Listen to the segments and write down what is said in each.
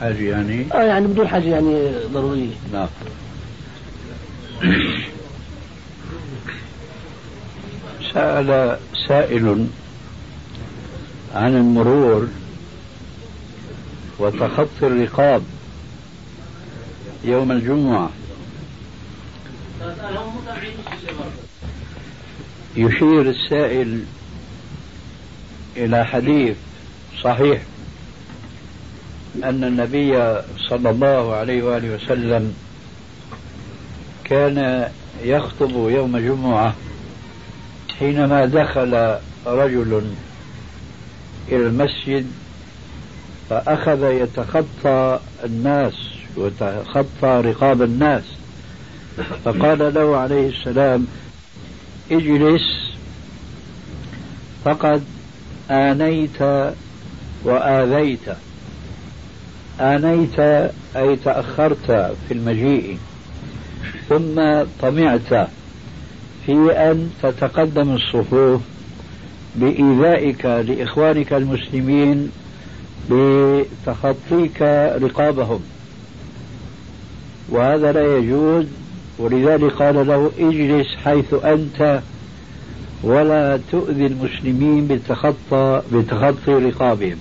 حاجة يعني؟ آه يعني بدون حاجة يعني ضرورية. نعم. سأل سائل عن المرور وتخطي الرقاب يوم الجمعة. يشير السائل إلى حديث صحيح. أن النبي صلى الله عليه وآله وسلم كان يخطب يوم جمعة حينما دخل رجل إلى المسجد فأخذ يتخطى الناس وتخطى رقاب الناس. فقال له عليه السلام اجلس فقد آنيت وآذيت. آنيت أي تأخرت في المجيء ثم طمعت في أن تتقدم الصفوف بإيذائك لإخوانك المسلمين بتخطيك رقابهم. وهذا لا يجوز ولذلك قال له اجلس حيث أنت ولا تؤذي المسلمين بتخطى بتخطي رقابهم.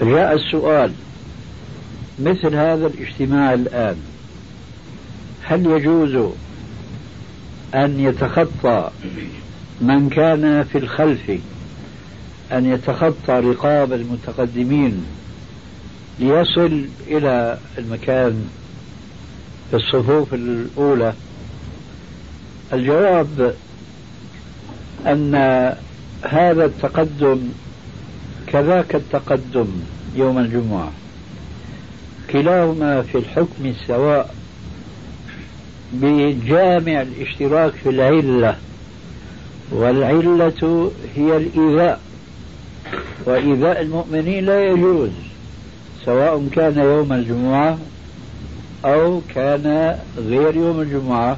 جاء السؤال مثل هذا الاجتماع الآن هل يجوز أن يتخطى من كان في الخلف أن يتخطى رقاب المتقدمين ليصل إلى المكان في الصفوف الأولى؟ الجواب أن هذا التقدم كذاك التقدم يوم الجمعة. كلاهما في الحكم سواء بجامع الاشتراك في العلة والعلة هي الإيذاء وإيذاء المؤمنين لا يجوز سواء كان يوم الجمعة أو كان غير يوم الجمعة.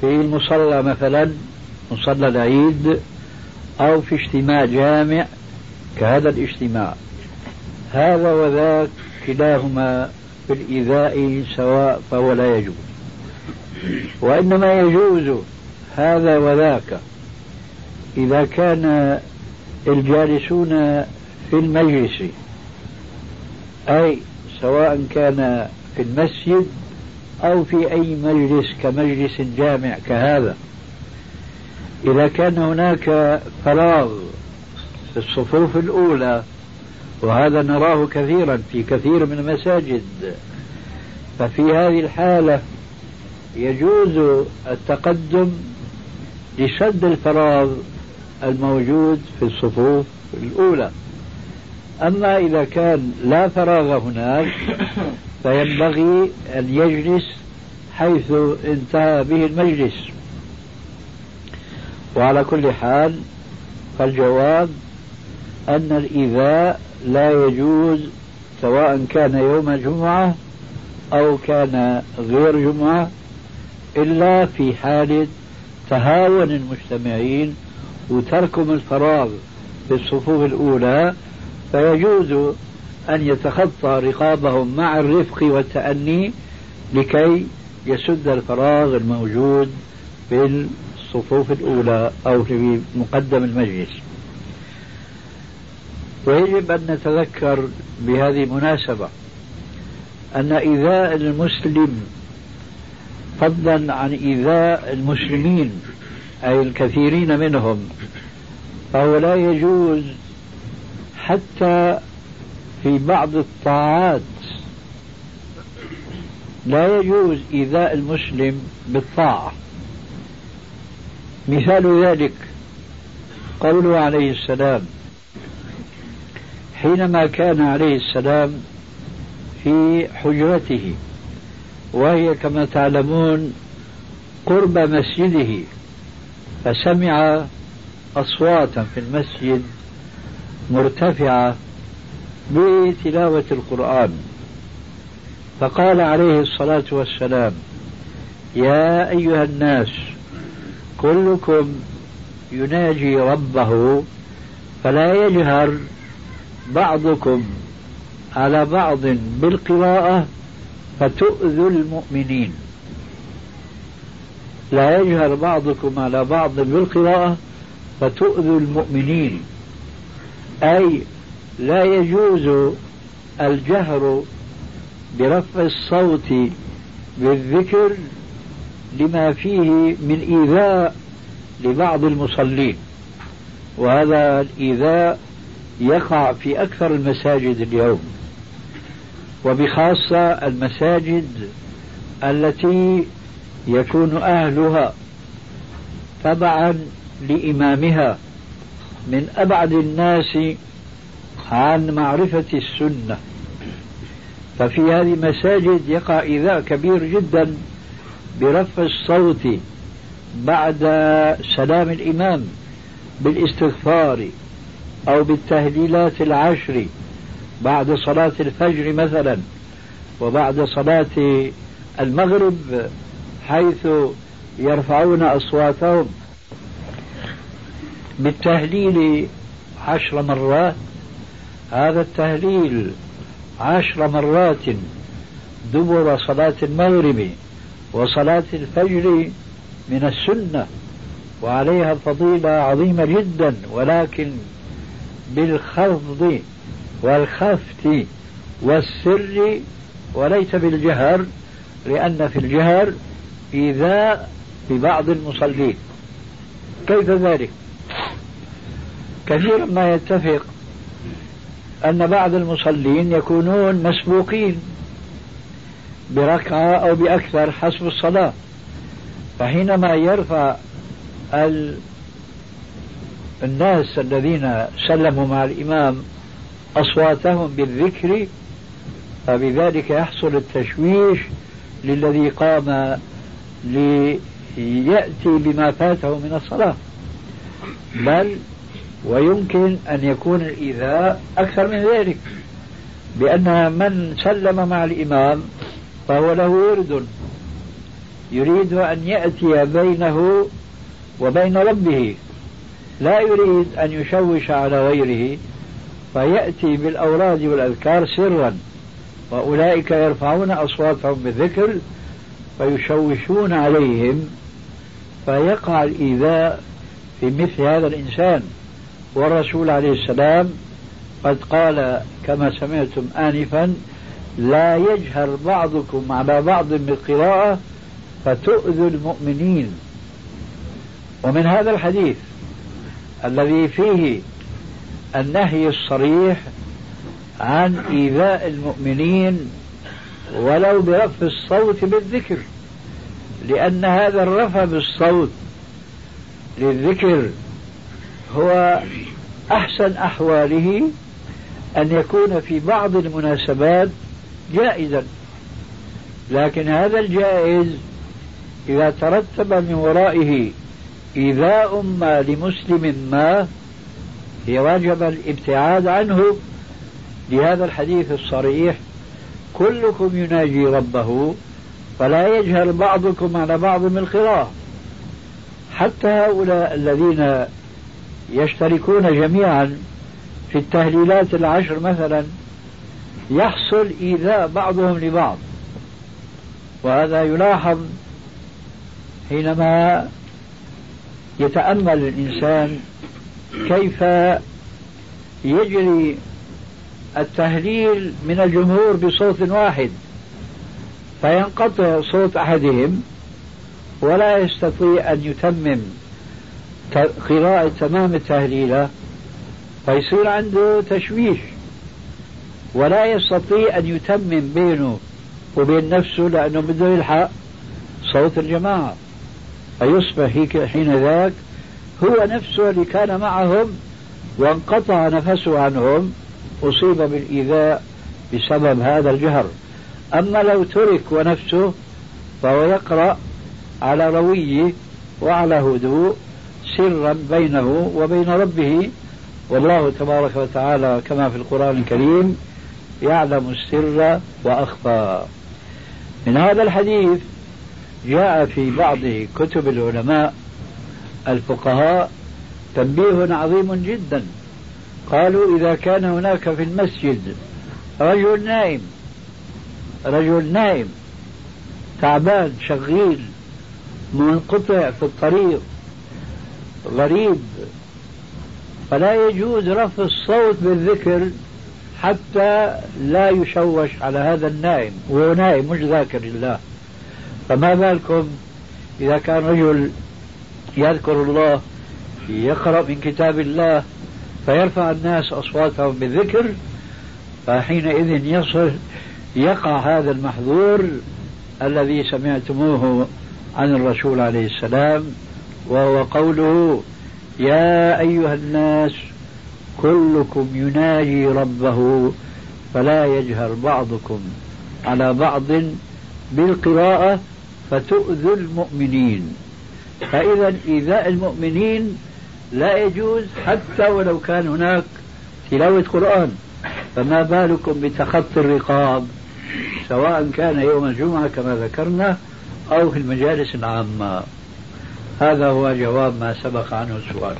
في المصلى مثلا مصلى العيد أو في اجتماع جامع كهذا الاجتماع. هذا وذاك كلاهما في الإيذاء سواء فهو لا يجوز. وإنما يجوز هذا وذاك. إذا كان الجالسون في المجلس أي سواء كان في المسجد أو في أي مجلس كمجلس جامع كهذا. إذا كان هناك فراغ في الصفوف الأولى وهذا نراه كثيرا في كثير من المساجد. ففي هذه الحالة يجوز التقدم لسد الفراغ الموجود في الصفوف الأولى. أما إذا كان لا فراغ هناك فينبغي أن يجلس حيث انتهى به المجلس. وعلى كل حال فالجواب أن الإيذاء لا يجوز سواء كان يوم جمعة أو كان غير جمعة إلا في حالة تهاون المجتمعين وتركهم الفراغ في الصفوف الأولى فيجوز أن يتخطى رقابهم مع الرفق والتأني لكي يسد الفراغ الموجود في الصفوف الأولى أو في مقدم المجلس. ويجب أن نتذكر بهذه المناسبة أن إيذاء المسلم فضلا عن إيذاء المسلمين أي الكثيرين منهم فهو لا يجوز حتى في بعض الطاعات. لا يجوز إيذاء المسلم بالطاعة. مثال ذلك قوله عليه السلام حينما كان عليه السلام في حجرته وهي كما تعلمون قرب مسجده فسمع أصواتا في المسجد مرتفعة بتلاوة القرآن. فقال عليه الصلاة والسلام يا أيها الناس كلكم يناجي ربه فلا يجهر بعضكم على بعض بالقراءة فتؤذوا المؤمنين. لا يجهر بعضكم على بعض بالقراءة فتؤذوا المؤمنين. أي لا يجوز الجهر برفع الصوت بالذكر لما فيه من إيذاء لبعض المصلين. وهذا الإيذاء يقع في أكثر المساجد اليوم وبخاصة المساجد التي يكون أهلها تبعا لإمامها من أبعد الناس عن معرفة السنة. ففي هذه المساجد يقع إيذاء كبير جدا برفع الصوت بعد سلام الإمام بالإستغفار أو بالتهليلات العشر بعد صلاة الفجر مثلا وبعد صلاة المغرب حيث يرفعون أصواتهم. بالتهليل عشر مرات هذا التهليل عشر مرات دبر صلاة المغرب وصلاة الفجر من السنة وعليها فضيلة عظيمة جدا ولكن بالخفض والخفت والسر وليس بالجهر لأن في الجهر إيذاء ببعض المصلين كيف ذلك؟ كثيرا ما يتفق أن بعض المصلين يكونون مسبوقين بركعة أو بأكثر حسب الصلاة فحينما يرفع الناس الذين سلموا مع الإمام أصواتهم بالذكر فبذلك يحصل التشويش للذي قام ليأتي بما فاته من الصلاة. بل ويمكن أن يكون الإيذاء أكثر من ذلك بأن من سلم مع الإمام فهو له ورد يريد أن يأتي بينه وبين ربه. لا يريد أن يشوش على غيره فيأتي بالأوراد والأذكار سرا وأولئك يرفعون أصواتهم بالذكر فيشوشون عليهم فيقع الإيذاء في مثل هذا الإنسان. والرسول عليه السلام قد قال كما سمعتم آنفا لا يجهر بعضكم على بعض بالقراءة فتؤذوا المؤمنين. ومن هذا الحديث الذي فيه النهي الصريح عن إيذاء المؤمنين ولو برفع الصوت بالذكر لأن هذا الرفع بالصوت للذكر هو أحسن أحواله أن يكون في بعض المناسبات جائزا. لكن هذا الجائز إذا ترتب من ورائه إيذاء ما لمسلم ما هي واجب الابتعاد عنه. لهذا الحديث الصريح كلكم يناجي ربه فلا يجهل بعضكم على بعض من القراءة حتى هؤلاء الذين يشتركون جميعا في التهليلات العشر مثلا يحصل إيذاء بعضهم لبعض. وهذا يلاحظ حينما يتأمل الإنسان كيف يجري التهليل من الجمهور بصوت واحد فينقطع صوت أحدهم ولا يستطيع أن يتمم قراءة تمام التهليلة فيصير عنده تشويش ولا يستطيع أن يتمم بينه وبين نفسه لأنه بده يلحق صوت الجماعة. فيصبح حين ذاك. هو نفسه اللي كان معهم وانقطع نفسه عنهم أصيب بالإيذاء بسبب هذا الجهر. أما لو ترك ونفسه فهو يقرأ على رويه وعلى هدوء سرا بينه وبين ربه. والله تبارك وتعالى كما في القرآن الكريم يعلم السر وأخفى. من هذا الحديث جاء في بعض كتب العلماء الفقهاء تنبيه عظيم جدا. قالوا إذا كان هناك في المسجد رجل نائم رجل نائم تعبان شغيل منقطع في الطريق غريب فلا يجوز رفع الصوت بالذكر حتى لا يشوش على هذا النائم وهو نائم مش ذاكر الله فما بالكم إذا كان رجل يذكر الله يقرأ من كتاب الله فيرفع الناس أصواتهم بالذكر فحينئذ يصل يقع هذا المحظور الذي سمعتموه عن الرسول عليه السلام وهو قوله يا أيها الناس كلكم يناجي ربه فلا يجهر بعضكم على بعض بالقراءة فتؤذوا المؤمنين. فإذا إيذاء المؤمنين لا يجوز حتى ولو كان هناك تلاوة قرآن. فما بالكم بتخطي الرقاب؟ سواء كان يوم الجمعة كما ذكرنا أو في المجالس العامة. هذا هو جواب ما سبق عنه السؤال.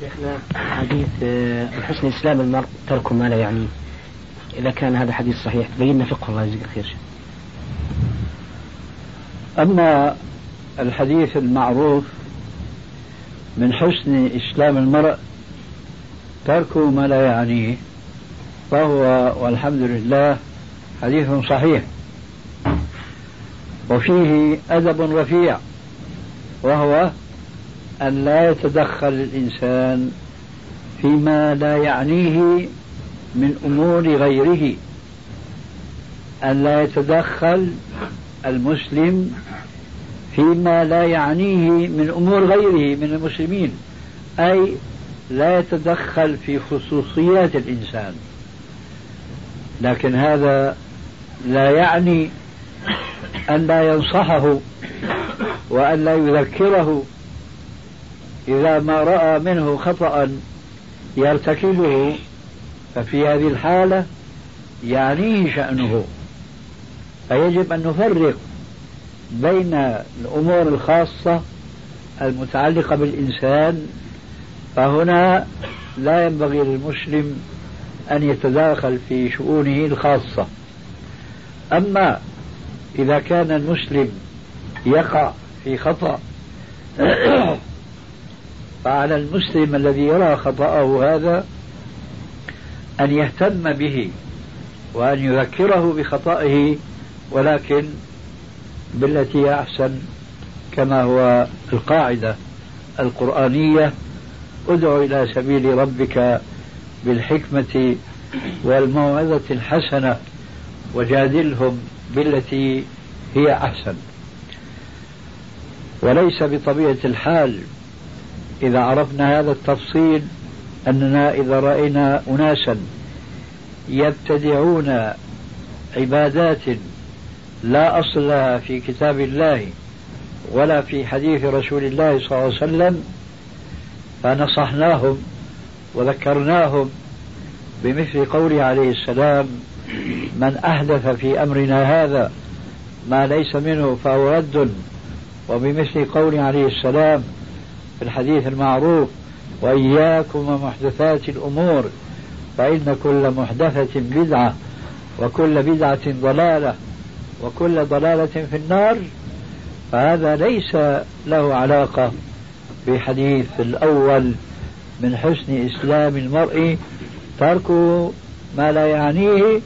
شيخنا حديث آه، حسن اسلام المرء ترك ما لا يعنيه إذا كان هذا حديث صحيح بينا فقه الله يجزيك خير شيخ. أما الحديث المعروف من حسن إسلام المرء ترك ما لا يعنيه فهو والحمد لله حديث صحيح. وفيه أدب رفيع وهو أن لا يتدخل الإنسان فيما لا يعنيه من أمور غيره أن لا يتدخل المسلم فيما لا يعنيه من أمور غيره من المسلمين أي لا يتدخل في خصوصيات الإنسان. لكن هذا لا يعني أن لا ينصحه وأن لا يذكره. إذا ما رأى منه خطأ يرتكبه ففي هذه الحالة يعنيه شأنه. فيجب أن نفرق بين الأمور الخاصة المتعلقة بالإنسان فهنا لا ينبغي للمسلم أن يتداخل في شؤونه الخاصة. أما إذا كان المسلم يقع في خطأ فعلى المسلم الذي يرى خطأه هذا أن يهتم به وأن يذكره بخطئه ولكن بالتي هي أحسن كما هو القاعدة القرآنية ادع إلى سبيل ربك بالحكمة والموعظة الحسنة وجادلهم بالتي هي أحسن. وليس بطبيعة الحال إذا عرفنا هذا التفصيل أننا إذا رأينا أناسا يبتدعون عبادات لا أصل لها في كتاب الله ولا في حديث رسول الله صلى الله عليه وسلم فنصحناهم وذكرناهم بمثل قوله عليه السلام من أحدث في أمرنا هذا ما ليس منه فهو رد. وبمثل قوله عليه السلام في الحديث المعروف وإياكم ومحدثات الأمور فإن كل محدثة بدعة وكل بدعة ضلالة وكل ضلالة في النار فهذا ليس له علاقة بحديث الأول من حسن إسلام المرء ترك ما لا يعنيه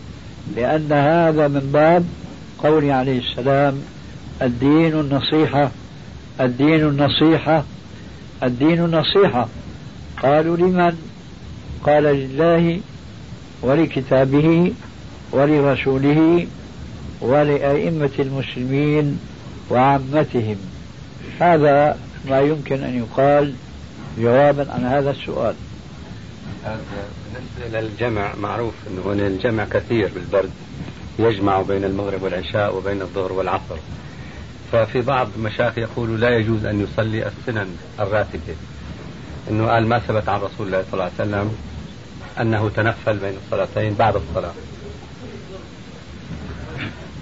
لأن هذا من باب قول عليه السلام الدين النصيحة الدين النصيحة الدين النصيحة. قالوا لمن؟ قال لله ولكتابه ولرسوله ولأئمة المسلمين وعامتهم. هذا ما يمكن أن يقال جوابا عن هذا السؤال. بالنسبة للجمع معروف أنه هنا الجمع كثير بالبرد يجمع بين المغرب والعشاء وبين الظهر والعصر. ففي بعض المشايخ يقولوا لا يجوز أن يصلي السنن الراتبة. أنه قال ما ثبت عن رسول الله صلى الله عليه وسلم أنه تنفل بين الصلاتين بعد الصلاة.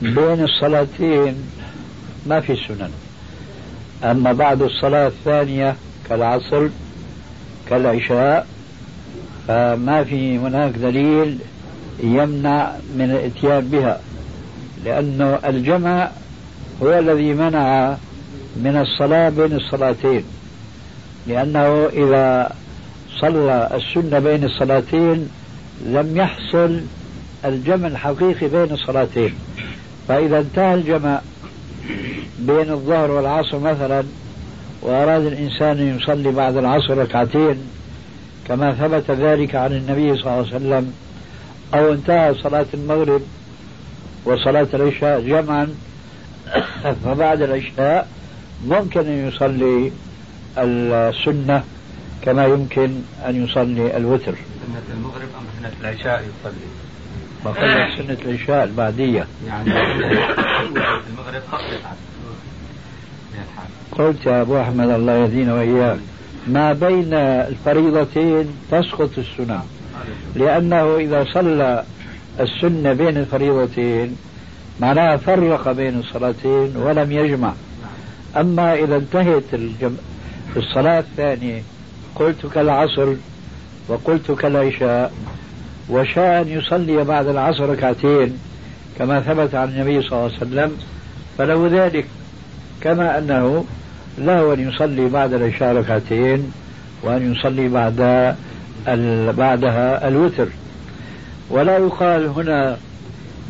بين الصلاتين ما في سنن. أما بعد الصلاة الثانية كالعصر كالعشاء فما في هناك دليل يمنع من الاتيان بها لأنه الجمع هو الذي منع من الصلاة بين الصلاتين. لأنه إذا صلى السنة بين الصلاتين لم يحصل الجمع الحقيقي بين الصلاتين. فإذا انتهى الجمع بين الظهر والعصر مثلا وأراد الإنسان أن يصلي بعد العصر ركعتين كما ثبت ذلك عن النبي صلى الله عليه وسلم أو انتهى صلاة المغرب وصلاة العشاء جمعا فبعد العشاء ممكن أن يصلي السنة كما يمكن أن يصلي الوتر. سنة المغرب أم سنة العشاء يصلي؟ وقال سنة العشاء البعدية. يعني المغرب خفف قلت يا أبو أحمد الله يهدينا وإياك. ما بين الفريضتين تسقط السنة. لأنه إذا صلى السنة بين الفريضتين معناها فرق بين الصلاتين ولم يجمع. أما إذا انتهت الجم... الصلاة الثانية. قلت كالعصر وقلت كالعشاء. وشاء أن يصلي بعد العصر ركعتين كما ثبت عن النبي صلى الله عليه وسلم. فله ذلك كما أنه له أن يصلي بعد العشاء ركعتين وأن يصلي بعد. بعدها الوتر. ولا يقال هنا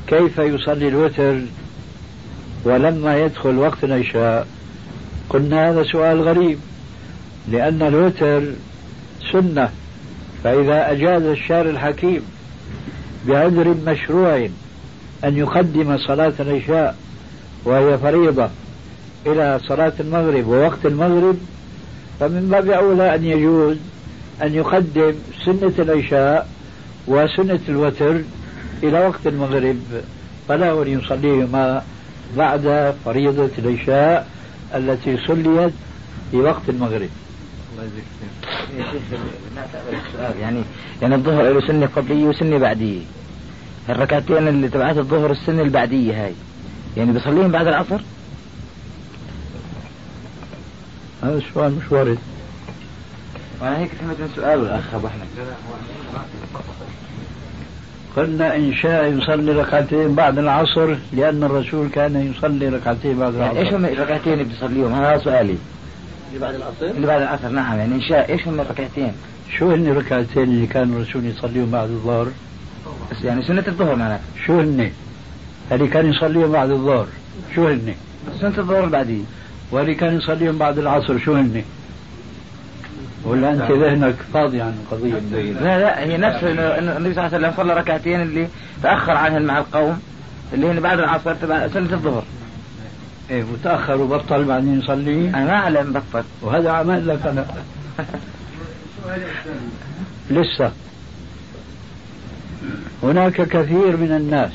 كيف يصلي الوتر ولما يدخل وقت العشاء. قلنا هذا سؤال غريب. لأن الوتر سنة فإذا أجاز الشارع الحكيم بعذر مشروع أن يقدم صلاة العشاء وهي فريضة إلى صلاة المغرب ووقت المغرب فمن باب أولى أن يجوز أن يقدم سنة العشاء وسنة الوتر إلى وقت المغرب فلا أن يصليهما بعد فريضة العشاء التي صليت في وقت المغرب. الله يجزيك السؤال. يعني يعني الظهر له سنة قبلية وسنة بعدية الركعتين اللي تبعات الظهر السنة البعدية هاي. يعني بصليهم بعد العصر؟ هذا السؤال مش وارد. وأنا هيك فهمت من سؤال الاخ أبو أحمد. قلنا إن شاء يصلي ركعتين بعد العصر لأن الرسول كان يصلي ركعتين بعد العصر يعني إيش هم الركعتين اللي بيصليهم؟ هذا سؤالي. اللي بعد العصر؟ اللي بعد العصر نعم. يعني إن شاء إيش هم الركعتين؟ شو هن الركعتين اللي كان الرسول يصليهم بعد الظهر؟ بس يعني سنة الظهر معناته. شو هن اللي كان يصليهم بعد الظهر. شو هن سنة الظهر البعدية واللي كان يصليهم بعد العصر شو هن ولا أنت ذهنك فاضي عن القضية لا لا هي نفس انه النبي صلى الله عليه وسلم صلى ركعتين اللي تأخر عنهن مع القوم اللي هن بعد العصر تبع سنة الظهر. إيه وتاخر وبطل بعدين يصلي. أنا أعلم بطل. وهذا عمل لك أنا. لسه. هناك كثير من الناس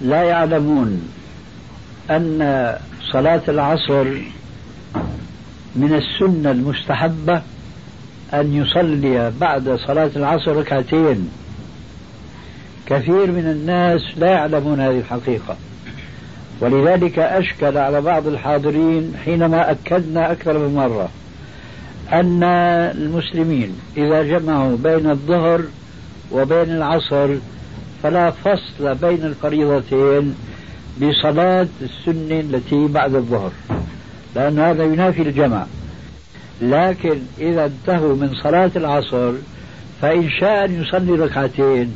لا يعلمون أن صلاة العصر من السنة المستحبة أن يصلي بعد صلاة العصر ركعتين. كثير من الناس لا يعلمون هذه الحقيقة. ولذلك أشكل على بعض الحاضرين حينما أكدنا أكثر من مرة أن المسلمين إذا جمعوا بين الظهر وبين العصر فلا فصل بين الفريضتين بصلاة السنة التي بعد الظهر لأن هذا ينافي الجمع. لكن إذا انتهوا من صلاة العصر فإن شاء أن يصلي ركعتين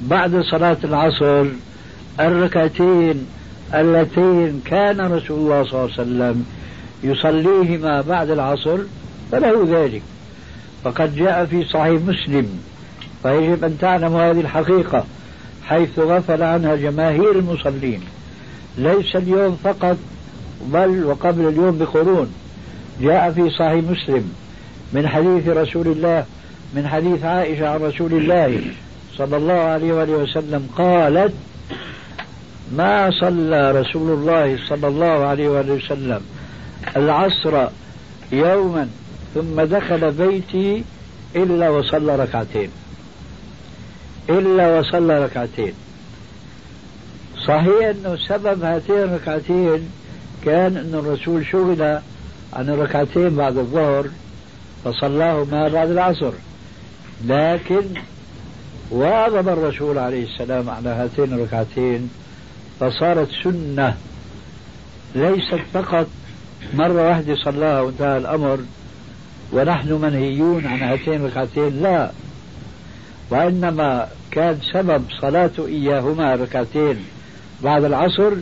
بعد صلاة العصر الركعتين اللتين كان رسول الله صلى الله عليه وسلم يصليهما بعد العصر فله ذلك. فقد جاء في صحيح مسلم فيجب أن تعلم هذه الحقيقة حيث غفل عنها جماهير المصلين. ليس اليوم فقط بل وقبل اليوم بقرون. جاء في صحيح مسلم من حديث رسول الله من حديث عائشة عن رسول الله صلى الله عليه وآله وسلم قالت ما صلى رسول الله صلى الله عليه وآله وسلم العصر يوما ثم دخل بيتي إلا وصلى ركعتين. إلا وصلى ركعتين. صحيح أنه سبب هاتين الركعتين كان أن الرسول شغل عن الركعتين بعد الظهر فصلاهما بعد العصر. لكن واظب الرسول عليه السلام على هاتين الركعتين فصارت سنة. ليست فقط مرة واحدة صلاها وانتهى الأمر ونحن منهيون عن هاتين الركعتين لا. وإنما كان سبب صلاته إياهما ركعتين بعد العصر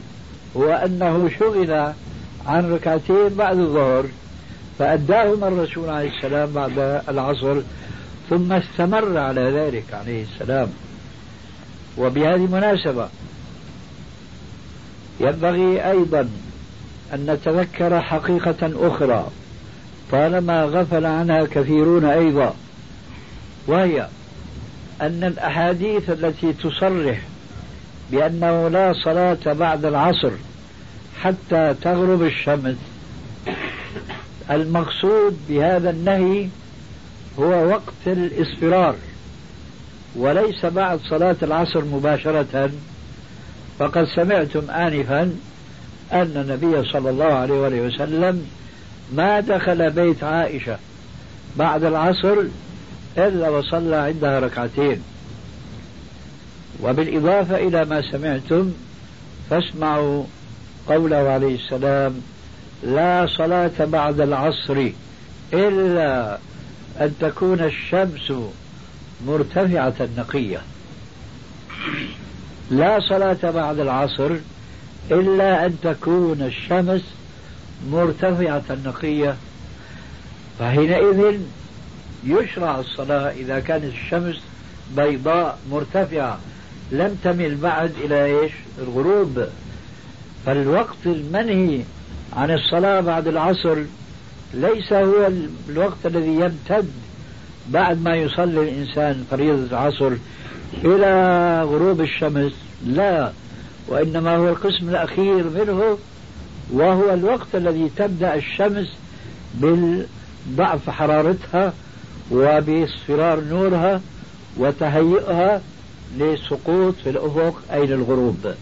هو أنه شغل عن ركعتين بعد الظهر فأداهما الرسول عليه السلام بعد العصر ثم استمر على ذلك عليه السلام. وبهذه المناسبة ينبغي أيضا أن نتذكر حقيقة أخرى طالما غفل عنها كثيرون أيضا وهي أن الأحاديث التي تصرح بأنه لا صلاة بعد العصر حتى تغرب الشمس المقصود بهذا النهي هو وقت الإصفرار وليس بعد صلاة العصر مباشرة. فقد سمعتم آنفا أن النبي صلى الله عليه وآله وسلم ما دخل بيت عائشة بعد العصر إلا وصلى عندها ركعتين. وبالإضافة إلى ما سمعتم فاسمعوا قوله عليه السلام لا صلاة بعد العصر إلا أن تكون الشمس مرتفعة نقية لا صلاة بعد العصر إلا أن تكون الشمس مرتفعة نقية فحينئذ يشرع الصلاة إذا كانت الشمس بيضاء مرتفعة لم تمل بعد إلى إيش؟ الغروب. فالوقت المنهي عن الصلاة بعد العصر ليس هو الوقت الذي يمتد بعد ما يصلي الإنسان فريضة العصر. إلى غروب الشمس. لا وإنما هو القسم الأخير منه وهو الوقت الذي تبدأ الشمس بضعف حرارتها وباصفرار نورها وتهيئها للسقوط في الأفق أي للغروب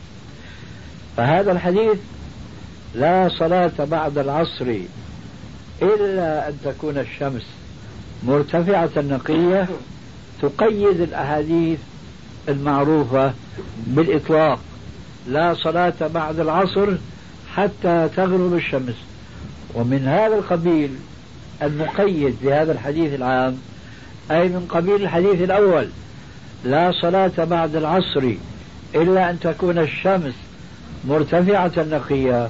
فهذا الحديث لا صلاة بعد العصر إلا أن تكون الشمس مرتفعة نقية تقيد الأحاديث المعروفة بالإطلاق. لا صلاة بعد العصر حتى تغرب الشمس. ومن هذا القبيل المقيد بهذا الحديث العام أي من قبيل الحديث الأول لا صلاة بعد العصر إلا أن تكون الشمس مرتفعة نقية.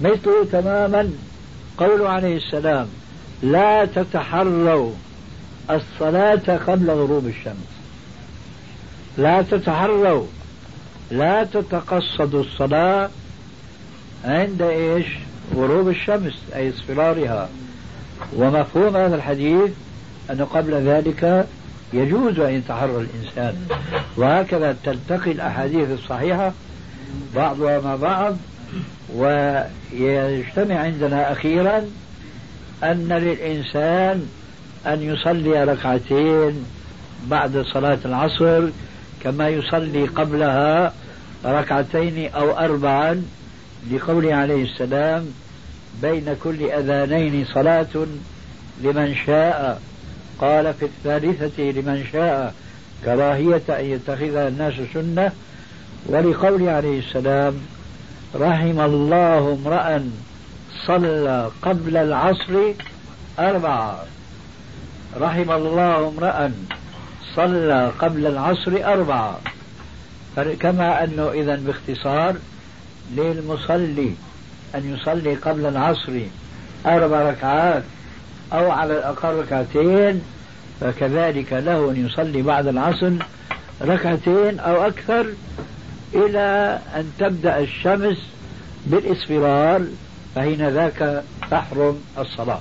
مثله تماما قول عليه السلام لا تتحروا الصلاة قبل غروب الشمس. لا تتحروا لا تتقصدوا الصلاة عند إيش؟ غروب الشمس أي اصفرارها ومفهوم هذا الحديث أنه قبل ذلك يجوز أن يتحرى الإنسان وهكذا تلتقي الأحاديث الصحيحة بعضها مع بعض ويجتمع عندنا أخيرا أن للإنسان أن يصلي ركعتين بعد صلاة العصر كما يصلي قبلها ركعتين أو اربعا لقوله عليه السلام بين كل أذانين صلاة لمن شاء. قال في الثالثة لمن شاء كراهية أن يتخذها الناس سنة. ولقوله عليه السلام رحم الله امرأ صلى قبل العصر أربعة. رحم الله امرأ صلى قبل العصر أربعة. كما أنه إذا باختصار للمصلي أن يصلي قبل العصر أربع ركعات أو على الأقل ركعتين فكذلك له أن يصلي بعد العصر ركعتين أو أكثر إلى أن تبدأ الشمس بالإصفرار فحين ذاك تحرم الصلاة.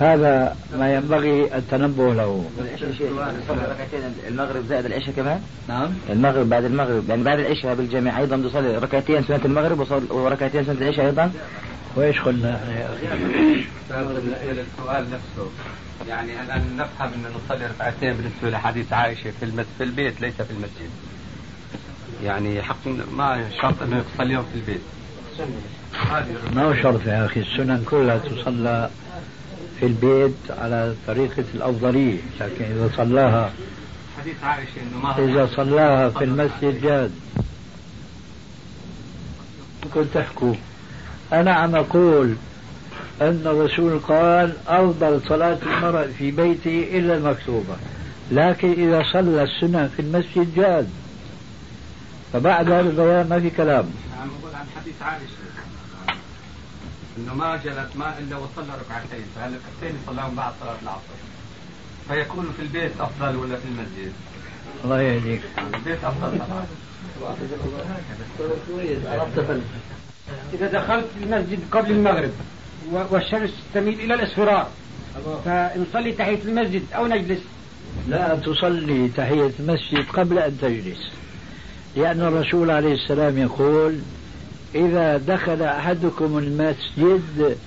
هذا ما ينبغي التنبه له ركعتين المغرب زائد العشاء كمان نعم المغرب بعد المغرب يعني بعد العشاء بالجميع أيضا بيصلي ركعتين سنة المغرب وركعتين سنة العشاء أيضا وإيش قلنا يا أخي؟ السؤال نفسه يعني الان نفهم إن نصلي ركعتين بالنسبة لحديث عائشة في المس في البيت ليس في المسجد. يعني حق ما شرط إنه يصليهم في البيت. ما هو شرط يا أخي السنن كلها تصلى في البيت على طريقة الأفضلية لكن إذا صلاها حديث عائشة إنه ما إذا صلاها في المسجد جاز ممكن تحكوا أنا عم أقول أن الرسول قال أفضل صلاة المرأة في بيته إلا المكتوبة لكن إذا صلى السنة في المسجد جاز فبعد هذا البيان ما في كلام. عم أقول عن حديث عائشة. إنه ما جلس ما إلا وصلى ركعتين فهالركعتين يصليهم بعد صلاة العصر؟ فيكون في البيت أفضل ولا في المسجد؟ الله يهديك. البيت أفضل طبعا. إذا دخلت المسجد قبل المغرب والشمس تميل إلى الإصفرار فنصلي تحية المسجد أو نجلس؟ لا تصلي تحية المسجد قبل أن تجلس لأن الرسول عليه السلام يقول إذا دخل أحدكم المسجد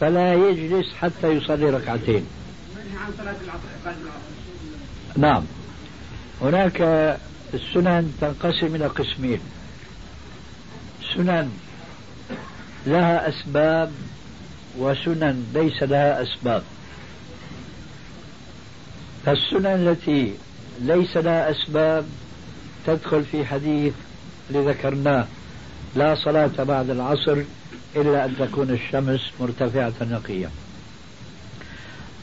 فلا يجلس حتى يصلي ركعتين. نعم. هناك السنن تنقسم إلى قسمين. سنن لها أسباب وسنن ليس لها أسباب. فالسنن التي ليس لها أسباب تدخل في حديث لذكرناه لا صلاة بعد العصر إلا أن تكون الشمس مرتفعة نقية.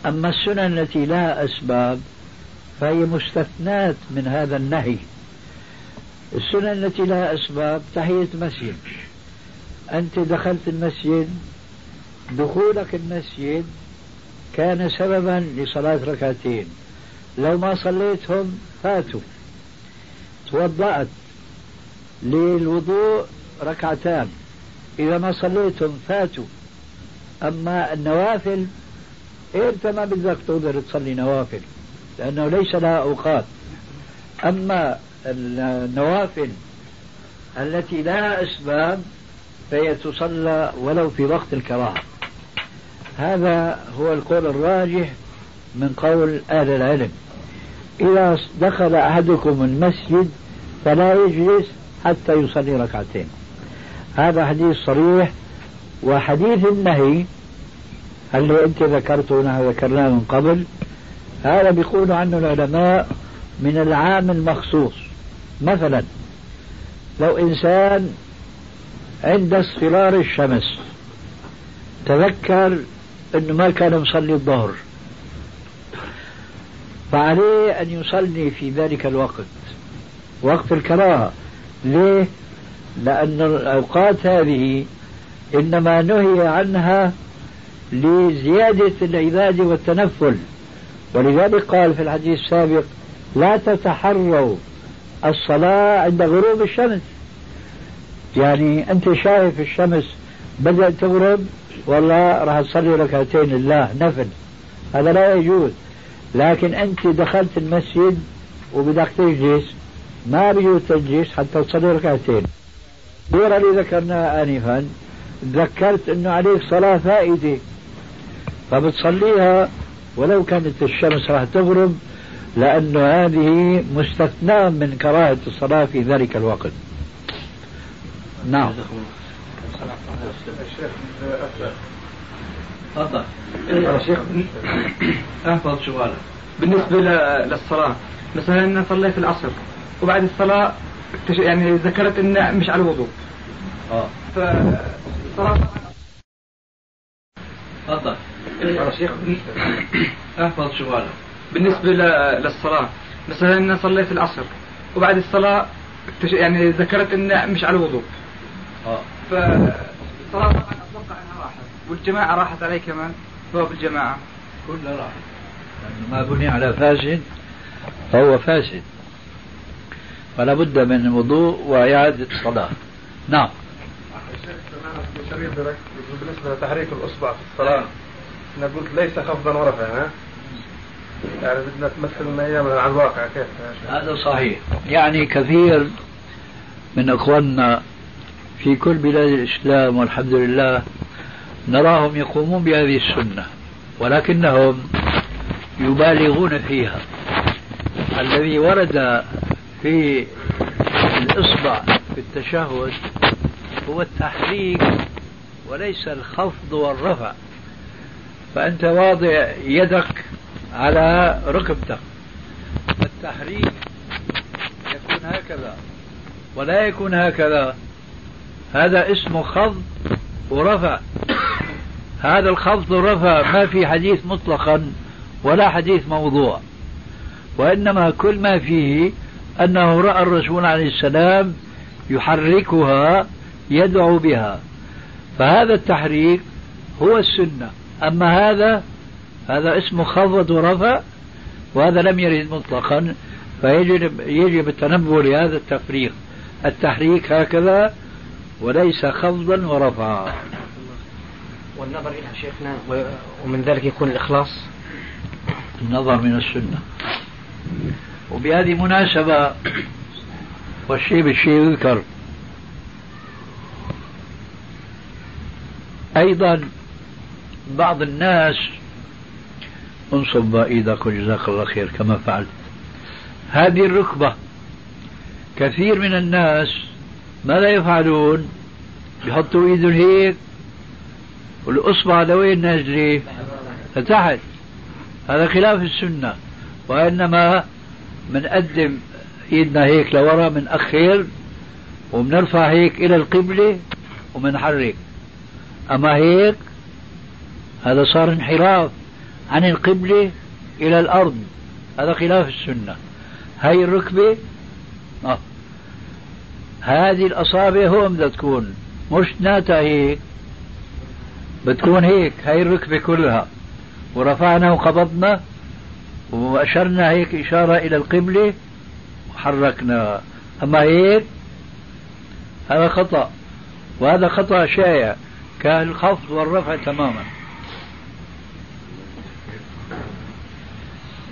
أما السنن التي لها أسباب فهي مستثنات من هذا النهي. السنن التي لها أسباب تحية مسجد أنت دخلت المسجد دخولك المسجد كان سببا لصلاة ركعتين. لو ما صليتهم فاتوا. توضأت للوضوء ركعتان. إذا ما صليتم فاتوا. أما النوافل أنت ما بدك تقدر تصلي نوافل لأنه ليس لها أوقات. أما النوافل التي لها أسباب فهي تصلى ولو في وقت الكراهة. هذا هو القول الراجح من قول أهل العلم. إذا دخل أحدكم المسجد فلا يجلس حتى يصلي ركعتين. هذا حديث صريح وحديث النهي اللي أنت ذكرته ونحن ذكرناه من قبل هذا بيقول عنه العلماء من العام المخصوص. مثلا لو إنسان عند اصفرار الشمس تذكر إنه ما كان مصلي الظهر فعليه أن يصلي في ذلك الوقت وقت الكراهة. ليه؟ لأن الأوقات هذه إنما نهي عنها لزيادة العبادة والتنفل. ولذلك قال في الحديث السابق لا تتحروا الصلاة عند غروب الشمس. يعني أنت شايف الشمس بدأت تغرب والله راح تصلي ركعتين لله نفل. هذا لا يجوز. لكن أنت دخلت المسجد وبدك تجلس ما بيجوز تجلس حتى تصلي ركعتين. الصورة اللي ذكرناها آنفا. ذكرت أنه عليك صلاة فائدة. فبتصليها ولو كانت الشمس راح تغرب لأنه هذه مستثناة من كراهة الصلاة في ذلك الوقت. نعم. تفضل. شيخ احفظ سؤالك. بالنسبة للصلاة مثلا أنا صليت العصر وبعد الصلاة يعني ذكرت انه مش على الوضوء. آه. ف صراحة تفضل. احفظ سؤالك بالنسبة للصلاة مثلا أنا صليت العصر وبعد الصلاة يعني ذكرت انه مش على الوضوء. آه. ف صراحة أتوقع إنها راحت. والجماعة راحت علي كمان ثواب الجماعة. كلها راحت. ما بني على فاسد فهو فاسد فلا بد من الوضوء وإعادة الصلاة. نعم. بالنسبة لتحريك الأصبع في الصلاة أنا قلت ليس خفضا ورفعا ها؟ يعني بدنا تمثل أيام على الواقع كيف؟ هذا صحيح. يعني كثير من أخواننا في كل بلاد الإسلام والحمد لله نراهم يقومون بهذه السنة ولكنهم يبالغون فيها. الذي ورد في الإصبع في التشهد هو التحريك وليس الخفض والرفع. فأنت واضع يدك على ركبتك. التحريك يكون هكذا ولا يكون هكذا. هذا اسمه خفض ورفع. هذا الخفض والرفع ما في حديث مطلقا ولا حديث موضوع. وإنما كل ما فيه أنه رأى الرسول عليه السلام يحركها يدعو بها. فهذا التحريك هو السنة. أما هذا هذا اسمه خفض ورفع وهذا لم يرد مطلقا فيجب يجب التنبه لهذا التفريق. التحريك هكذا وليس خفضا ورفعا. والنظر إلى شيخنا ومن ذلك يكون الإخلاص؟ النظر من السنة. وبهذه مناسبة والشيء بالشيء يذكر. أيضا بعض الناس انصب إيدك وجزاك الله خير كما فعلت. هذه الركبة كثير من الناس ماذا يفعلون؟ يحطوا إيدهم هيك والأصبع لوين نازلة؟ لتحت. هذا خلاف السنة وإنما بنقدم إيدنا هيك لورا بنأخر وبنرفع هيك إلى القبلة وبنحرك أما هيك هذا صار انحراف عن القبلة إلى الأرض. هذا خلاف السنة. هاي الركبة آه. هذه الأصابع هون بدها تكون مش ناتا هيك. بتكون هيك هاي الركبة كلها. ورفعنا وقبضنا وأشرنا هيك إشارة إلى القبلة وحركنا. أما هيك هذا خطأ. وهذا خطأ شائع. كالخفض والرفع تماما.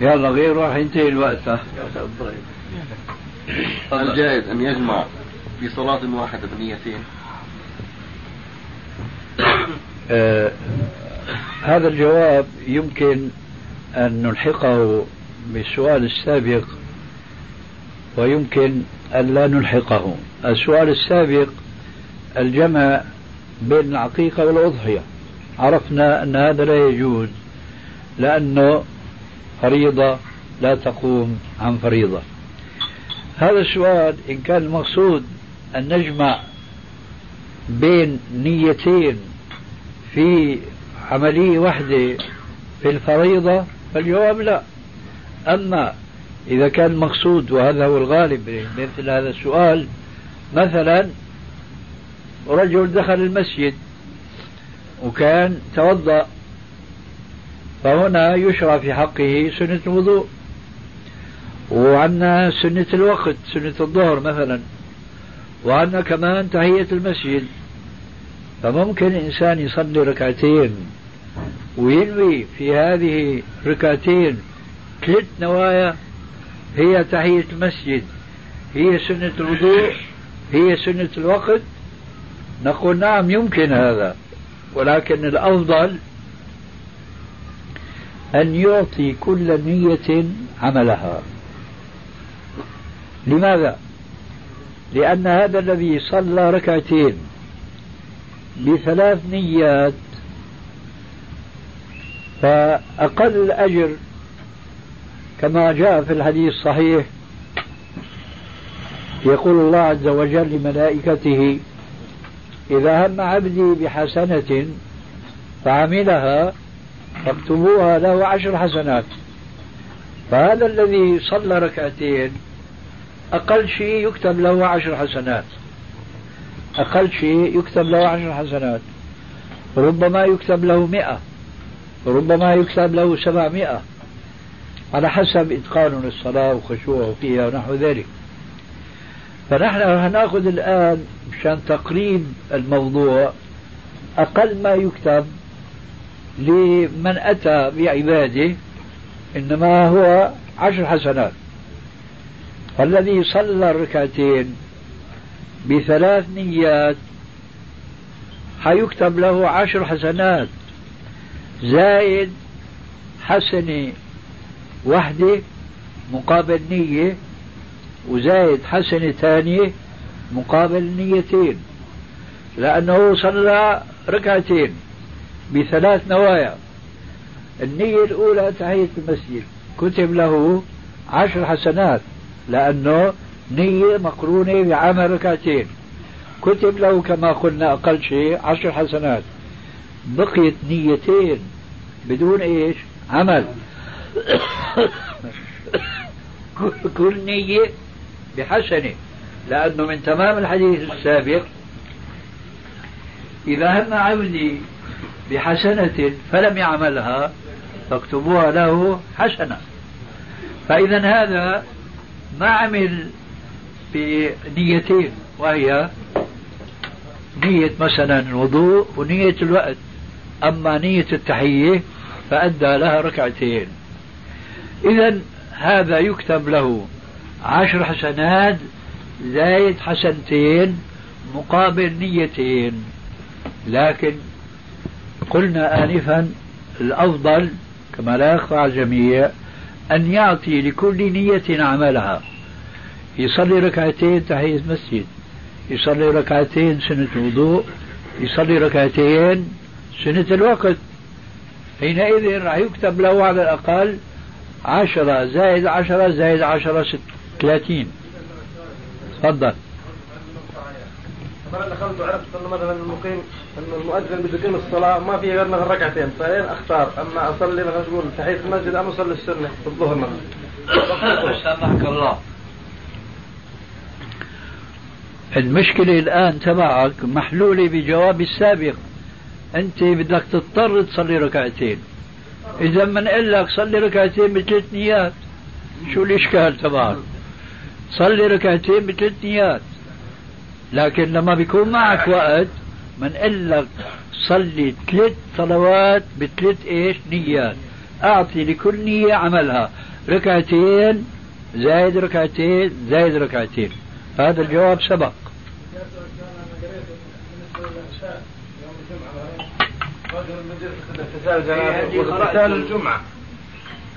يلا غير راح ينتهي الوقت هل جائز أن يجمع في صلاة واحدة بنيتين؟ آه هذا الجواب يمكن أن نلحقه بالسؤال السابق ويمكن أن لا نلحقه. السؤال السابق الجمع بين العقيقة والأضحية. عرفنا أن هذا لا يجوز لأنه فريضة لا تقوم عن فريضة. هذا السؤال إن كان المقصود أن نجمع بين نيتين في عملية واحدة في الفريضة فالجواب لا. أما إذا كان المقصود وهذا هو الغالب مثل هذا السؤال مثلا رجل دخل المسجد وكان توضأ فهنا يشرع في حقه سنة الوضوء. وعندنا سنة الوقت سنة الظهر مثلا. وعندنا كمان تحية المسجد. فممكن إنسان يصلي ركعتين. وينوي في هذه ركعتين ثلاث نوايا هي تحية المسجد هي سنة الوضوء هي سنة الوقت نقول نعم يمكن هذا ولكن الأفضل أن يعطي كل نية عملها لماذا؟ لأن هذا الذي صلى ركعتين بثلاث نيات فأقل الأجر كما جاء في الحديث الصحيح. يقول الله عز وجل لملائكته إذا هم عبدي بحسنة فعملها فاكتبوها له عشر حسنات. فهذا الذي صلى ركعتين أقل شيء يكتب له عشر حسنات. أقل شيء يكتب له عشر حسنات. ربما يكتب له مئة. ربما يكتب له سبعمائة على حسب إتقانه للصلاة وخشوعه فيها ونحو ذلك. فنحن هنأخذ الآن مشان تقريب الموضوع أقل ما يكتب لمن أتى بعباده إنما هو عشر حسنات. فالذي صلى الركعتين بثلاث نيات حيكتب له عشر حسنات. زائد حسنة وحدة مقابل نية وزايد حسنة ثانية مقابل نيتين. لأنه صلى ركعتين بثلاث نوايا. النية الأولى تحية المسجد. كتب له عشر حسنات لأنه نية مقرونة بعمل ركعتين. كتب له كما قلنا أقل شيء عشر حسنات. بقيت نيتين بدون إيش؟ عمل. كل نية بحسنة لأنه من تمام الحديث السابق إذا هم عبدي بحسنة فلم يعملها فاكتبوها له حسنة. فإذا هذا ما عمل بنيتين وهي نية مثلا الوضوء ونية الوقت. أما نية التحية فأدى لها ركعتين. إذا هذا يكتب له عشر حسنات زايد حسنتين مقابل نيتين. لكن قلنا آنفا الأفضل كما لا يخفى على الجميع أن يعطي لكل نية عملها. يصلي ركعتين تحية مسجد يصلي ركعتين سنة وضوء يصلي ركعتين سنة الوقت. حينئذ راح يكتب له على الأقل عشرة زائد عشرة زائد عشرة ست ثلاثين. تفضل. أنا دخلت وعرفت انه مثلا المقيم انه المؤذن بده يقيم الصلاة ما في غير مثلا ركعتين فاين أختار؟ أما أصلي مثلا تقول تحية المسجد أم أصلي السنة؟ في الظهر مثلا. سامحك الله. المشكلة الآن تبعك محلولة بجواب السابق. أنت بدك تضطر تصلي ركعتين. إذا من قال لك صلي ركعتين بثلاث نيات شو الإشكال تبعك؟ صلي ركعتين بثلاث نيات. لكن لما بيكون معك وقت من قال لك صلي ثلاث صلوات بثلاث إيش؟ نيات. أعطي لكل نية عملها. ركعتين زايد ركعتين زايد ركعتين. هذا الجواب سبق. اغتسال الجمعة.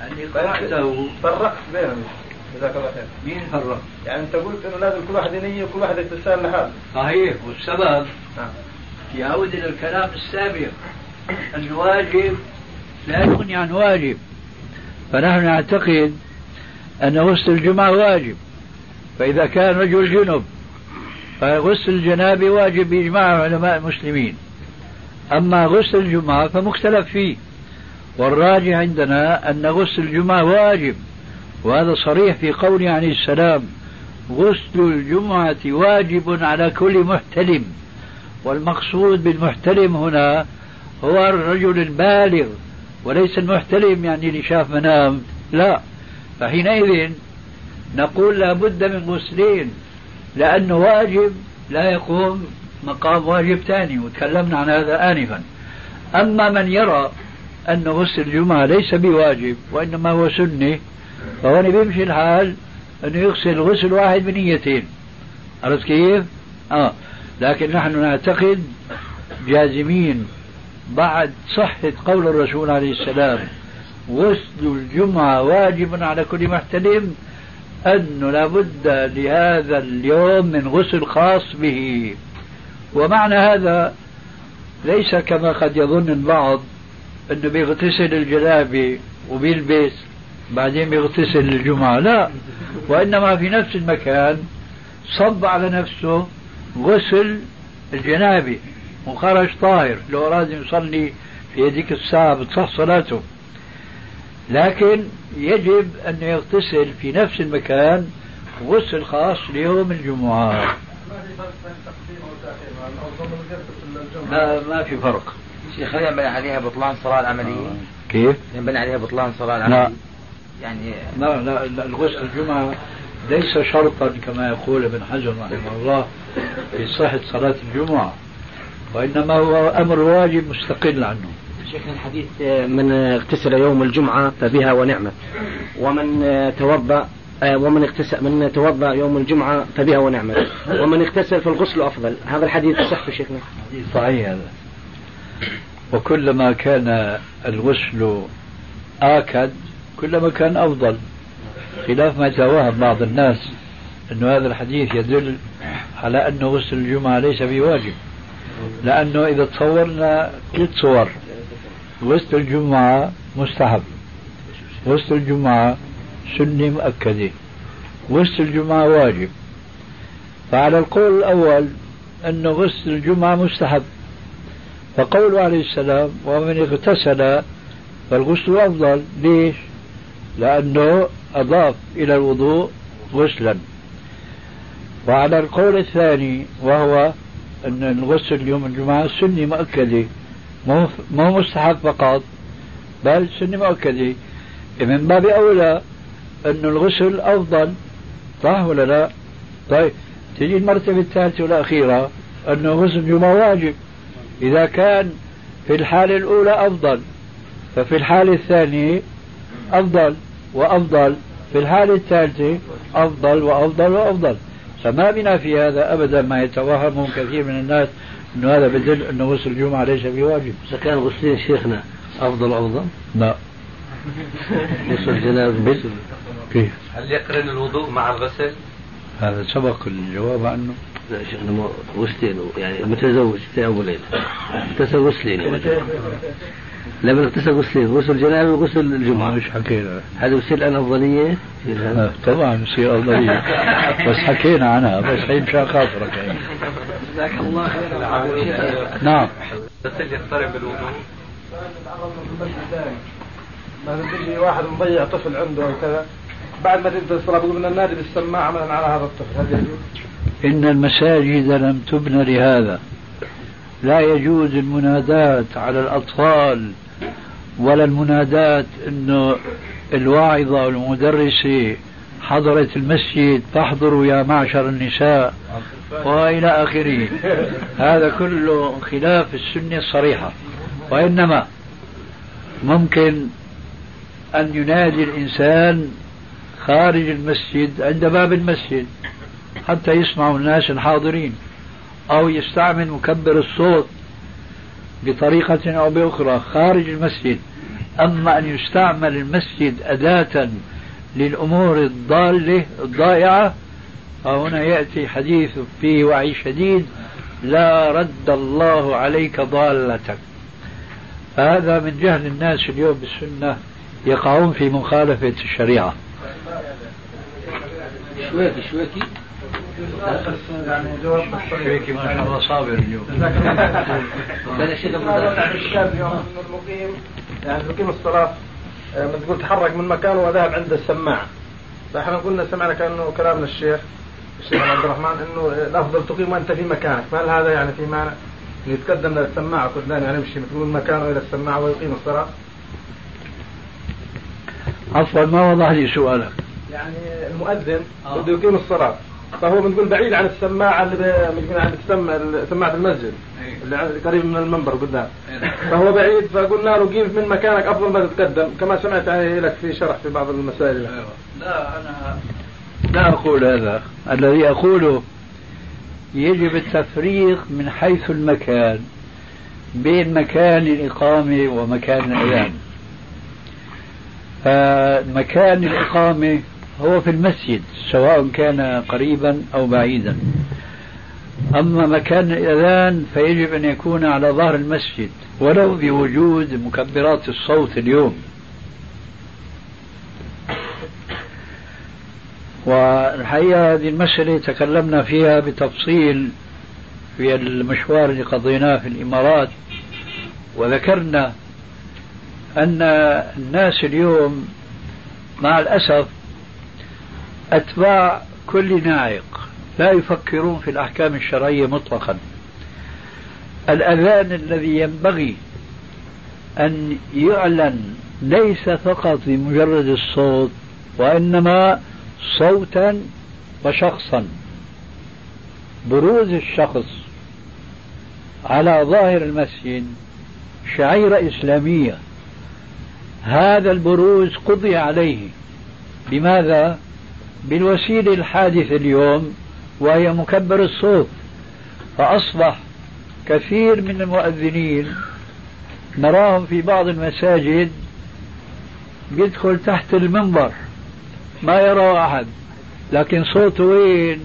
أني قرأته فرقت بينهم. جزاك الله خير. مين فرق؟ يعني أنت قلت إنه لازم كل واحد ينية وكل واحد اغتسال لحاله. صحيح والسبب نعم. يعود إلى الكلام السابق أن واجب لا يغني عن واجب. فنحن نعتقد أن غسل الجمعة واجب. فإذا كان رجل جنب فغسل الجنابة واجب بإجماع علماء المسلمين. أما غسل الجمعة فمختلف فيه والراجح عندنا أن غسل الجمعة واجب وهذا صريح في قوله عليه السلام غسل الجمعة واجب على كل محتلم. والمقصود بالمحتلم هنا هو الرجل البالغ وليس المحتلم يعني اللي شاف منام لا. فحينئذ نقول لابد من غسلين لأنه واجب لا يقوم مقام واجب ثاني وتكلمنا عن هذا آنفا. أما من يرى أن غسل الجمعة ليس بواجب وإنما هو سنة فهون بيمشي الحال أنه يغسل غسل واحد بنيتين. عرفت كيف؟ آه. لكن نحن نعتقد جازمين بعد صحة قول الرسول عليه السلام غسل الجمعة واجب على كل محتلم أنه لابد لهذا اليوم من غسل خاص به. ومعنى هذا ليس كما قد يظن البعض أنه بيغتسل الجلابي وبيلبس بعدين بيغتسل الجمعة لا. وإنما في نفس المكان صب على نفسه غسل الجنابة وخرج طاهر لو أراد يصلي في هذيك الساعة بتصح صلاته. لكن يجب أن يغتسل في نفس المكان غسل خاص ليوم الجمعة. لا ما في فرق شيخ هل ينبني عليها بطلان الصلاة العملية؟ كيف؟ ينبني عليها بطلان الصلاة العملية؟ لا يعني لا لا, لا الغسل الجمعة ليس شرطا كما يقول ابن حجر رحمه الله في صحة صلاة الجمعة وإنما هو أمر واجب مستقل عنه شيخنا الحديث من اغتسل يوم الجمعة فبها ونعمة ومن توضأ ومن اغتسل من توضأ يوم الجمعة فبها ونعمة ومن اغتسل فالغسل أفضل. هذا الحديث صح شيخنا؟ صحيح هذا. وكلما كان الغسل آكد كلما كان أفضل. خلاف ما يتوهم بعض الناس أن هذا الحديث يدل على أن غسل الجمعة ليس بواجب لأنه إذا تصورنا ثلاث صور غسل الجمعة مستحب. غسل الجمعة سنة مؤكدة. غسل الجمعة واجب. فعلى القول الأول أن غسل الجمعة مستحب. فقوله عليه السلام ومن اغتسل فالغسل أفضل. ليش؟ لأنه أضاف إلى الوضوء غسلا. وعلى القول الثاني وهو أن الغسل يوم الجمعة سنة مؤكدة. مو مستحب فقط بل سنة مؤكدة. من باب أولى أن الغسل أفضل صح ولا لا؟ طيب تجي المرتبة الثالثة والأخيرة أنه غسل الجمعة واجب. إذا كان في الحالة الأولى أفضل ففي الحالة الثانية أفضل وأفضل في الحالة الثالثة أفضل وأفضل وأفضل. فما بنا في هذا أبدا ما يتوهمه كثير من الناس أنه هذا بدل أنه غسل الجمعة ليس بواجب. إذا كان غسلين شيخنا أفضل وأفضل؟ لا. غسل الجنازة كيف؟ هل يقرن الوضوء مع الغسل؟ هذا سبق الجواب عنه. لا شيخنا غسلين يعني متزوج في ليلة اغتسل غسلين يعني لما اغتسل غسلين غسل الجنابة وغسل الجمعة. مش حكينا. هذا يصير الآن أفضلية؟ آه، طبعا يصير أفضلية بس حكينا عنها بس هي مشان خاطرك يعني. جزاك الله خير نعم. الغسل يقترب بالوضوء. ما تجي واحد مضيع طفل عنده أو كذا بعد ما تبدأ الصلاة بيقول بدنا ننادي بالسماعه عملا على هذا الطفل. هل يجوز؟ إن المساجد لم تبن لهذا. لا يجوز المناداة على الأطفال ولا المناداة أنه الواعظة والمدرسة حضرت المسجد فاحضروا يا معشر النساء وإلى آخره. هذا كله خلاف السنة الصريحة. وإنما ممكن أن ينادي الإنسان خارج المسجد عند باب المسجد حتى يسمعوا الناس الحاضرين أو يستعمل مكبر الصوت بطريقة أو بأخرى خارج المسجد. أما أن يستعمل المسجد أداة للأمور الضالة الضائعة فهنا يأتي حديث فيه وعي شديد لا رد الله عليك ضالتك. فهذا من جهل الناس اليوم بالسنة يقعون في مخالفة الشريعة. شويكي شويكي. يعني جواب ما شاء الله صابر اليوم. لا شيء اليوم المقيم يعني يقيم الصلاة آه، ما تقول تحرك من مكانه وذهب عند السماعة فإحنا قلنا سمعنا كأنه كلام الشيخ الشيخ عبد الرحمن إنه الأفضل تقيم وأنت في مكانك. فهل هذا يعني في معنى؟ انه يتقدم للسماعه قدام يعني يمشي من مكانه إلى السماعه ويقيم الصلاة؟ عفوا ما وضح لي سؤالك. يعني المؤذن بده يقيم الصلاة. فهو بنقول بعيد عن السماعة اللي بنقول عند السماعة سماعة المسجد. اللي عند- قريب من المنبر قدام. فهو بعيد فقلنا له قيم من مكانك أفضل ما تتقدم. كما سمعت يعني لك في شرح في بعض المسائل. لا أنا لا أقول هذا. الذي أقوله يجب التفريق من حيث المكان بين مكان الإقامة ومكان الأذان فمكان الإقامة هو في المسجد سواء كان قريبا أو بعيدا. أما مكان الأذان فيجب أن يكون على ظهر المسجد ولو بوجود مكبرات الصوت اليوم. والحقيقة هذه المسألة تكلمنا فيها بتفصيل في المشوار اللي قضيناه في الإمارات. وذكرنا أن الناس اليوم مع الأسف أتباع كل ناعق لا يفكرون في الأحكام الشرعية مطلقا. الأذان الذي ينبغي أن يعلن ليس فقط بمجرد الصوت وإنما صوتا وشخصا. بروز الشخص على ظاهر المسجد شعيرة إسلامية. هذا البروز قضي عليه. بماذا؟ بالوسيلة الحادثة اليوم وهي مكبر الصوت فأصبح كثير من المؤذنين نراهم في بعض المساجد بيدخل تحت المنبر ما يرى أحد لكن صوته وين؟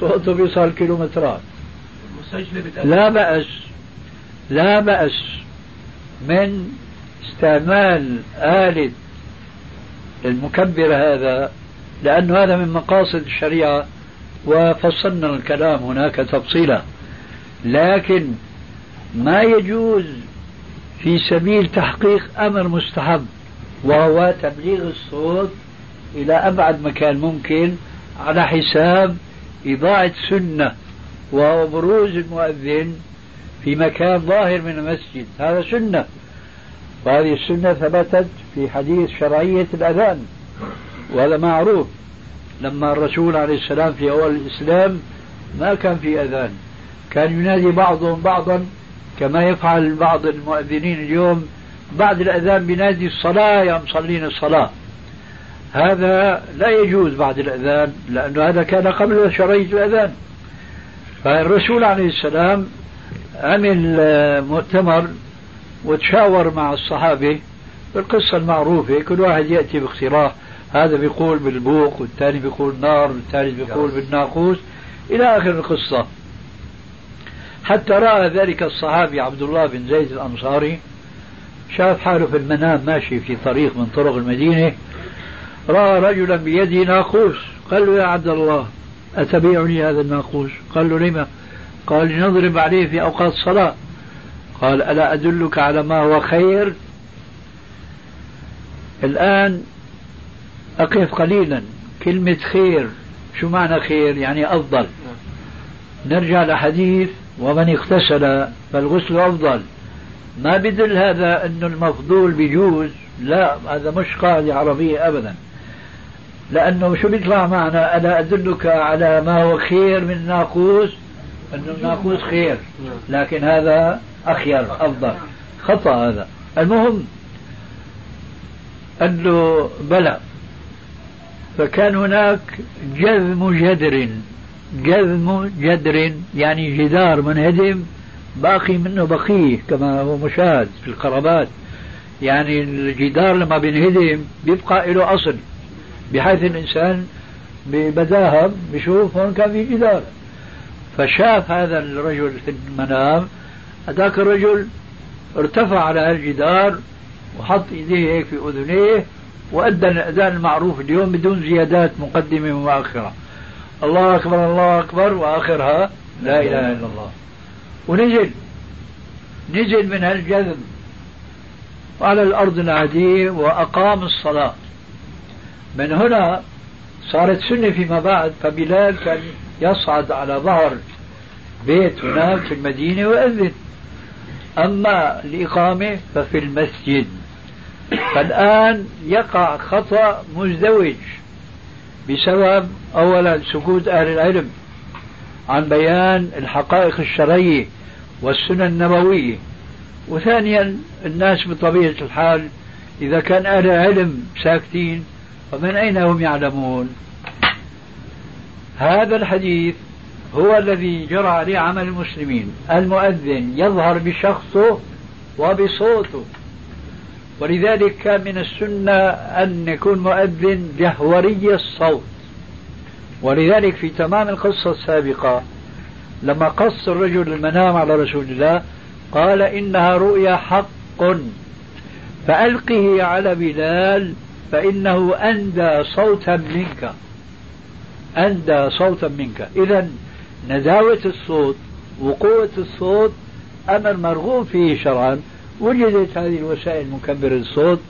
صوته بيصل كيلومترات. لا بأس لا بأس من استعمال آلة المكبر هذا لأن هذا من مقاصد الشريعة وفصلنا الكلام هناك تفصيلا. لكن ما يجوز في سبيل تحقيق أمر مستحب وهو تبليغ الصوت إلى أبعد مكان ممكن على حساب إضاعة سنة وهو بروز المؤذن في مكان ظاهر من المسجد. هذا سنة. وهذه السنة ثبتت في حديث شرعية الأذان. وهذا معروف. لما الرسول عليه السلام في أول الإسلام ما كان في أذان. كان ينادي بعضهم بعضا كما يفعل بعض المؤذنين اليوم. بعد الأذان بينادي الصلاة يا مصلين الصلاة. هذا لا يجوز بعد الأذان لأنه هذا كان قبل شرعية الأذان. فالرسول عليه السلام عمل مؤتمر وتشاور مع الصحابة بالقصة المعروفة. كل واحد يأتي باقتراح هذا بيقول بالبوق والثاني بيقول نار والثالث بيقول بالناقوس إلى آخر القصة. حتى رأى ذلك الصحابي عبد الله بن زيد الأنصاري شاف حاله في المنام ماشي في طريق من طرق المدينة رأى رجلا بيده ناقوس قال له يا عبد الله أتبيعني هذا الناقوس؟ قال له لما؟ قال لنضرب عليه في أوقات الصلاة. قال ألا أدلك على ما هو خير؟ الآن أقف قليلا. كلمة خير شو معنى خير؟ يعني أفضل. نرجع لحديث ومن اغتسل فالغسل أفضل. ما بدل هذا أنه المفضول بيجوز لا هذا مش قاعدة عربية أبدا. لأنه شو بيطلع معنا؟ ألا أدلك على ما هو خير من الناقوس أنه الناقوس خير. لكن هذا أخير أفضل. خطأ هذا. المهم أنه بلى. فكان هناك جذم جدر. جذم جدر يعني جدار منهدم باقي منه بقية كما هو مشاهد في القرابات. يعني الجدار لما بينهدم بيبقى له أصل بحيث الإنسان ببداهة بشوف هون كان في جدار. فشاف هذا الرجل في المنام هذاك الرجل ارتفع على الجدار وحط إيديه هيك في أذنيه وأدى الأذان المعروف اليوم بدون زيادات مقدمة ومؤخره الله أكبر الله أكبر وآخرها لا إله إلا الله. ونزل نزل من هالجذب. على الأرض العاديه وأقام الصلاة. من هنا صارت سنة فيما بعد فبلال كان يصعد على ظهر بيت هناك في المدينة ويؤذن أما الإقامة ففي المسجد. فالآن يقع خطأ مزدوج بسبب أولا سكوت أهل العلم عن بيان الحقائق الشرعية والسنن النبوية وثانيا الناس بطبيعة الحال إذا كان أهل العلم ساكتين فمن أين هم يعلمون؟ هذا الحديث هو الذي جرى عليه عمل المسلمين. المؤذن يظهر بشخصه وبصوته. ولذلك كان من السنة أن يكون مؤذن جهوري الصوت. ولذلك في تمام القصة السابقة لما قص الرجل المنام على رسول الله قال إنها رؤيا حق فألقه على بلال فإنه أندى صوتا منك. أندى صوتا منك. إذا نداوة الصوت وقوة الصوت أمر مرغوب فيه شرعا. وجدت هذه الوسائل مكبر الصوت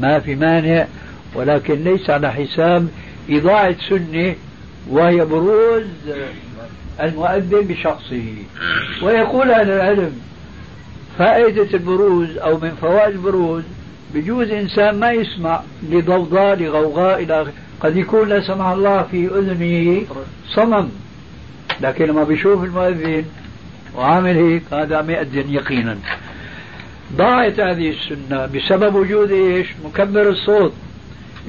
ما في مانع ولكن ليس على حساب إضاعة سنة وهي بروز المؤذن بشخصه. ويقول أهل العلم فائدة البروز أو من فوائد البروز بجوز إنسان ما يسمع لضوضاء لغوغاء إلى قد يكون لا سمح الله في أذنه صمم لكن لما بيشوف المؤذن وعامل هيك هذا ما يأذن يقينا. ضاعت هذه السنة بسبب وجود إيش؟ مكبر الصوت.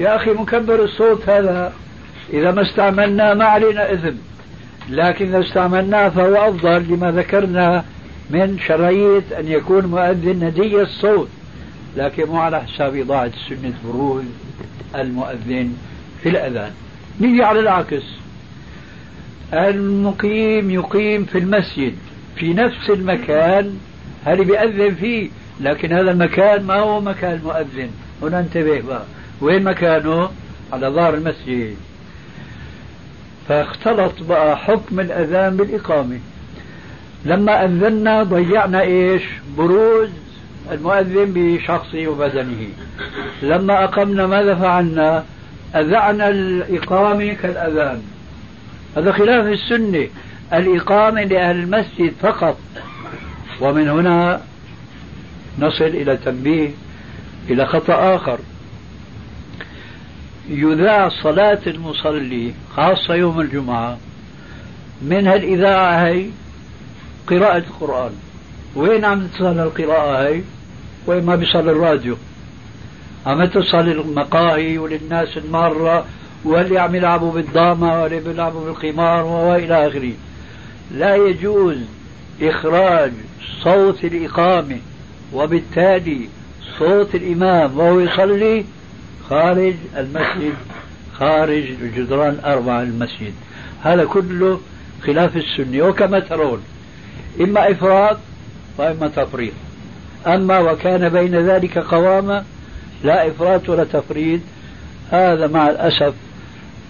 يا أخي مكبر الصوت هذا إذا ما استعملناه ما علينا إثم لكن إذا استعملناه فهو أفضل لما ذكرنا من شرعية أن يكون مؤذن ندي الصوت. لكن مو على حساب إضاعة سنة بروز المؤذن في الأذان. نيجي على العكس. المقيم يقيم في المسجد. في نفس المكان هل بيأذن فيه؟ لكن هذا المكان ما هو مكان المؤذن هنا انتبه بقى. وين مكانه؟ على ظهر المسجد. فاختلط بقى حكم الأذان بالإقامة. لما أذنا ضيعنا إيش؟ بروز المؤذن بشخصه وبدنه. لما أقمنا ماذا فعلنا؟ أذعنا الإقامة كالأذان. هذا خلاف السنة. الإقامة لأهل المسجد فقط. ومن هنا نصل إلى تنبيه إلى خطأ آخر. يذاع صلاة المصلي خاصة يوم الجمعة منها الإذاعة هي قراءة القرآن. وين عم تصل القراءة هي؟ وين ما بيصل الراديو. عم تصل المقاهي وللناس المارة واللي عم يلعبوا بالضامة واللي بيلعبوا بالقمار وإلى آخره. لا يجوز إخراج صوت الإقامة وبالتالي صوت الإمام وهو يصلي خارج المسجد خارج الجدران أربعة المسجد. هذا كله خلاف السنة. وكما ترون إما إفراط وإما تفريط أما وكان بين ذلك قوامة لا إفراط ولا تفريط هذا مع الأسف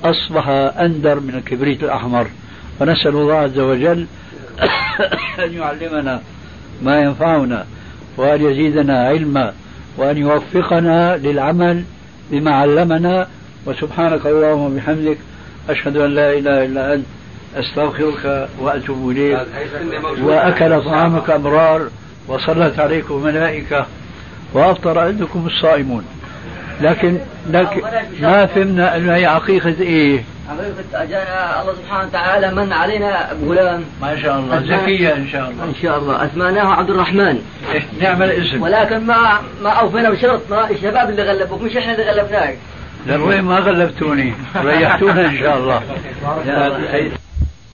أصبح أندر من الكبريت الأحمر. ونسأل الله عز وجل أن يعلمنا ما ينفعنا. وأن يزيدنا علما وأن يوفقنا للعمل بما علمنا. وسبحانك اللهم وبحمدك أشهد أن لا إله إلا أنت أستغفرك وأتوب إليك. وأكل طعامك أمرار وصلت عليكم ملائكة وأفطر عندكم الصائمون. لكن لكن ما فهمنا أنه هي عقيقة إيه؟ حقيقة أجانا الله سبحانه وتعالى من علينا بغلام ما شاء الله. زكية إن شاء الله. إن شاء الله. أسماناه عبد الرحمن. إيه نعم الاسم. ولكن ما ما أوفينا بشرطنا الشباب اللي غلبوك مش إحنا اللي غلبناك. لا وين ما غلبتوني؟ ريحتونا إن شاء الله.